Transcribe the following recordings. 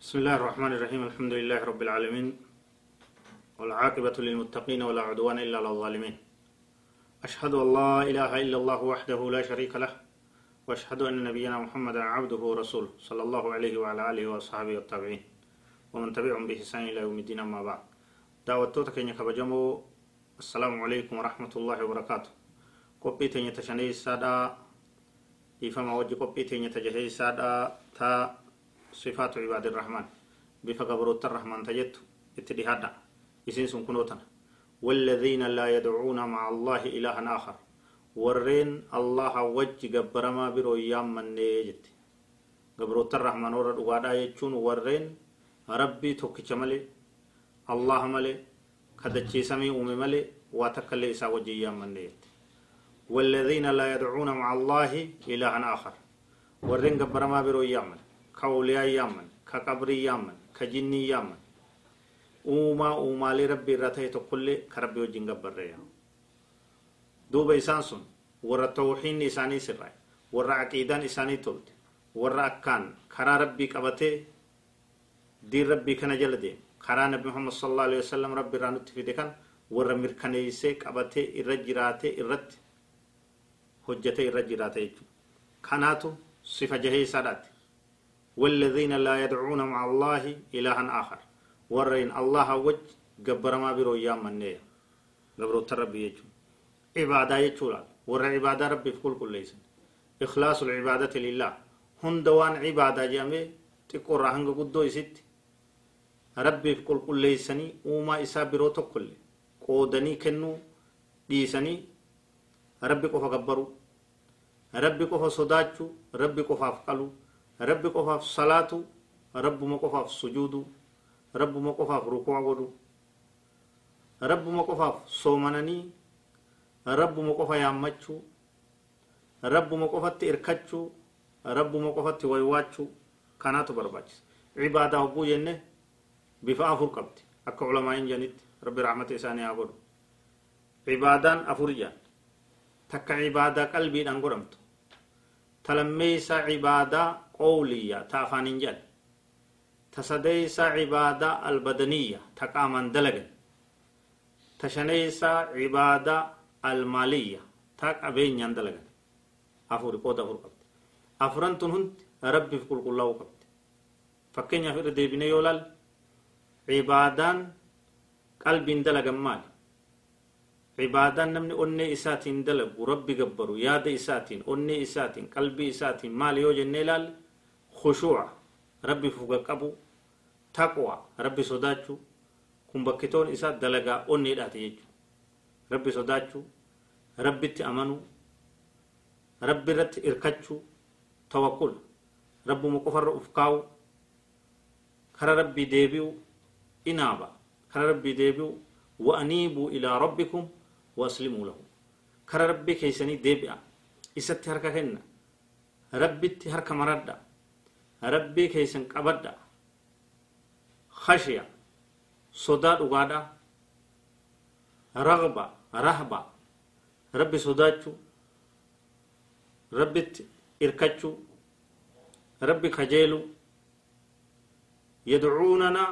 بسم الله الرحمن الرحيم الحمد لله رب العالمين والعاقبة للمتقين ولا عدوان إلا على الظالمين أشهد أن لا إله إلا الله وحده لا شريك له وأشهد أن نبينا محمدا عبده ورسوله صلى الله عليه وعلى آله وأصحابه والتابعين ومن تبعهم بإحسان إلى يوم الدين أما بعد دعوتك إنك بجمو السلام عليكم ورحمة الله وبركاته قبي تنية تشني السادة إفما وجه قبي تنية تجهي السادة تا صفات عباد الرحمن. بفقبروت الرحمن تجت اتدهادا إسين سنكنوتنا والذين لا يدعون مع الله إلها آخر. ورين الله وجه قبرما برو يام من نيجت. قبروت الرحمن ورد وعدا يجون ورين. ربي توكي ملي الله ملي كدتشي سمي أمي ملي واتكالي إسا وجه يام من نيجت. والذين لا يدعون مع الله إلها آخر. ورين قبرما برو يام كأولياء يامن كقبري يامن كجني يامن uumaa uumaalee rabbi irraa ta'e tokkollee ka rabbi wajjin gabbarreeya duuba isaan sun warra tawxiinni isaanii sirraa'e warra aqiidaan isaanii tolte warra akkaan karaa rabbii qabatee diin rabbii kana jala deeme karaa nabi muhammad sallallahu alaihi wasallam rabbi irraa nutti fide kan warra mirkaneessee qabatee irra jiraatee irratti hojjetee irra jiraate jechuudha kanaatu sifa jahee isaadhaati والذين لا يدعون مع الله إلها آخر. ورين الله وج جبر ما برو يام منيه جبرو تربي يجو. عبادة يجولا ور عبادة ربي في كل كل ليس. إخلاص العبادة لله. هندوان عبادة جامي تقول رهنگ قدو يسيت. ربي في كل كل ليسني. وما إسا تقل. قودني كنو. ديسني. ربي قفا قبرو. ربي قفا صداتشو ربي قفا فقلو. rabbi qofaaf salaatu rabbuma qofaaf sujuudu rabbuma qofaaf rukuu godhu rabbuma qofaaf soomananii rabbuma qofa yaammachuu rabbuma qofatti irkachuu rabbuma qofatti waywaachuu kanaatu barbaachisa cibaadaa hogguu jenne bifa afur qabdi akka culamaayin janitti rabbi raxmata isaanii haa godhu cibaadaan afur jaan takka cibaadaa qalbiidhaan godhamtu talammeeysaa cibaadaa ta afaaniin jedhe تسديس عبادة البدنية تقاما دلقا تشنيس عبادة المالية تاك أبين يندلقا أفور قود أفور قبت أفرنتن هنت ربي في كل الله قبت فكين يفر ديبين يولال؟ عبادان قلب دلقا مال عبادان نمني أني إساتين دلق وربي قبرو ياد إساتين أني إساتين قلبي إساتين مال يوجن نيلال؟ khushuuca rabbi fuga qabu taqwa rabbi sodaachuu kun bakkitoon isaa dalagaa onneedhaati jechuudha rabbi sodaachuu rabbitti amanuu rabbi irratti irkachuu tawakkul rabbuma qofarra uf kaa'u kara rabbii deebi'u inaaba kara rabbii deebi'u wa'aniibuu ilaa rabbikum waaslimuu lahu kara rabbii keeysanii deebi'a isatti harka kenna rabbitti harka maradha rabbii keeysan qabadha khashiya sodaa dhugaadha ragba rahba rabbi sodaachuu rabbitti irkachuu rabbi kajeeluu يدعوننا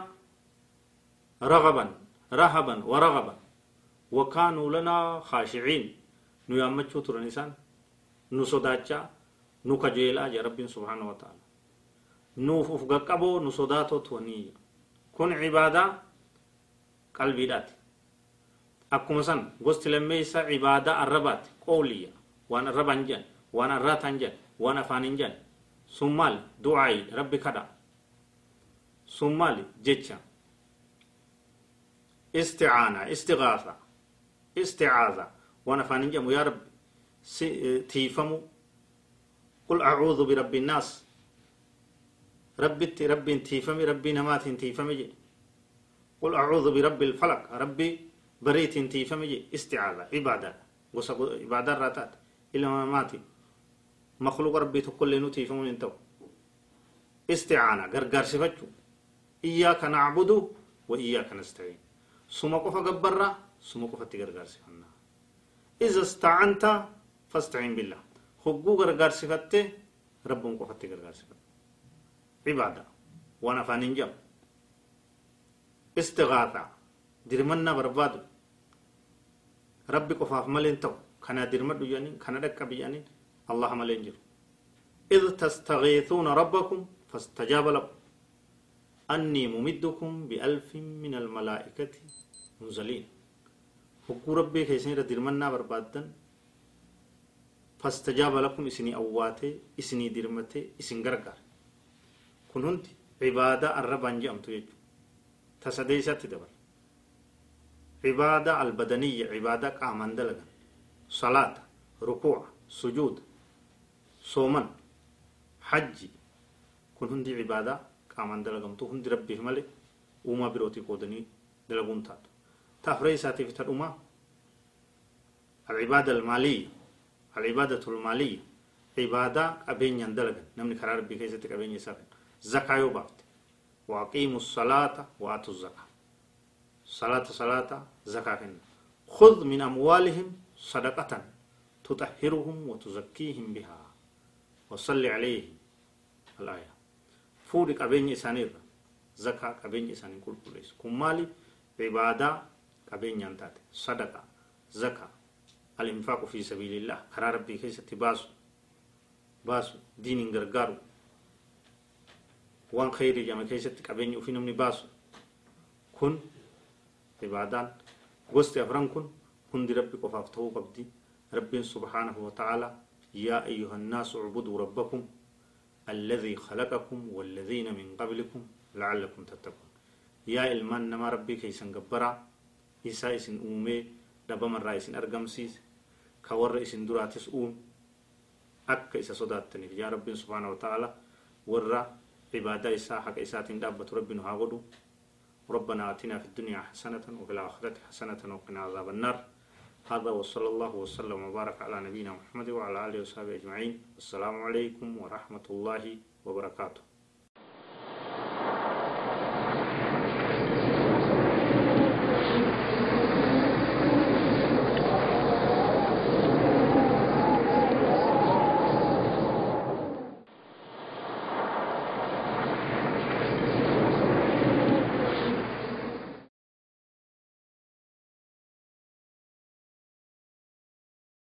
رغبا رهبا ورغبا وكانوا لنا خاشعين نو يامچو ترنسان نو صداچا نو كجيلا يا رب سبحانه وتعالى gaqqaboo nu sodaatotu waniyya kun cibaadaa qalbiidhaati akkuma san gosti lammeeysa cibaadaa arrabaati qooliyya waan arrabaan jedhan waan arraataan jedhan waan afaanin jedhan sun maali du'aayi rabbi kadha sun maali jecha isticaana istigaasa isticaaza waan afaanin jedhamu yaa rabbi tiifamu qul acuudhu birabbi innaas ربي ربي تيفمي ربي نمات تيفمي قل أعوذ برب الفلق ربي بريت تيفمي استعاذة عبادة وسق عبادة راتات. إلا ما ماتي. مخلوق ربي تقول لنو تيفمون انتو. استعانة غرغر سفتشو إياك نعبد وإياك نستعين. سما قفا قبرة سما قفا تغرغر سفنا إذا استعنت فاستعين بالله. خقو غرغر سفته ربهم قفا تغرغر سفته عبادة waan afaan hin jedhamu istigaathaa dirmannaa barbaadu rabbi qofaaf malee ta'u kana dirmadhu jedhanii kana dhaqqabi jedhanii allah malee hin jiru إذ تستغيثون ربكم فاستجاب لكم أني ممدكم بألف من الملائكة منزلين هكو ربي كيسين ردير منا بربادا فاستجاب لكم إسني أواتي إسني ديرمتي إسن غرغر كن هند عبادة الربان جامتو يجو تسديسات دبر عبادة البدنية عبادة قامان دلغا صلاة ركوع سجود صومن حج كن هندي عبادة قامان دلغمتو هندي ربي ملي وما بروتي قودني دلغون تاتو تفريساتي في تلوما العبادة المالية العبادة المالية عبادة أبين يندلغن نمني قرار ربي كيسة أبين يساقن زكاة يوبافت وأقيموا الصلاة وآتوا الزكاة. صلاة صلاة زكاة خذ من أموالهم صدقة تطهرهم وتزكيهم بها. وصل عليهم الآية. فوري قبين إسانير زكاة قبين إسانير كل كل كم مالي عبادة قبين ينتات صدقة زكاة. الإنفاق في سبيل الله. قرار ربي كيسة باسو. باسو. دين غرغارو وان خيري جامع كيسة قبين وفي نمني باسو كن عبادان غست أفران كن كن دي ربي قفاف تو قبدي ربي سبحانه وتعالى يا أيها الناس اعبدوا ربكم الذي خلقكم والذين من قبلكم لعلكم تتقون يا إلمان نما ربي كيسن قبرا إسا إسن أومي دبا من رئيسن أرقمسيس كور إسن دراتس أوم أكا إسا صداتني يا ربي سبحانه وتعالى ورّا عبادة إسا حق إساتين دابة ربنا هاودو ربنا آتنا في الدنيا حسنة وفي الآخرة حسنة وقنا عذاب النار. هذا وصلى الله وسلم وبارك على نبينا محمد وعلى آله وصحبه أجمعين. السلام عليكم ورحمة الله وبركاته.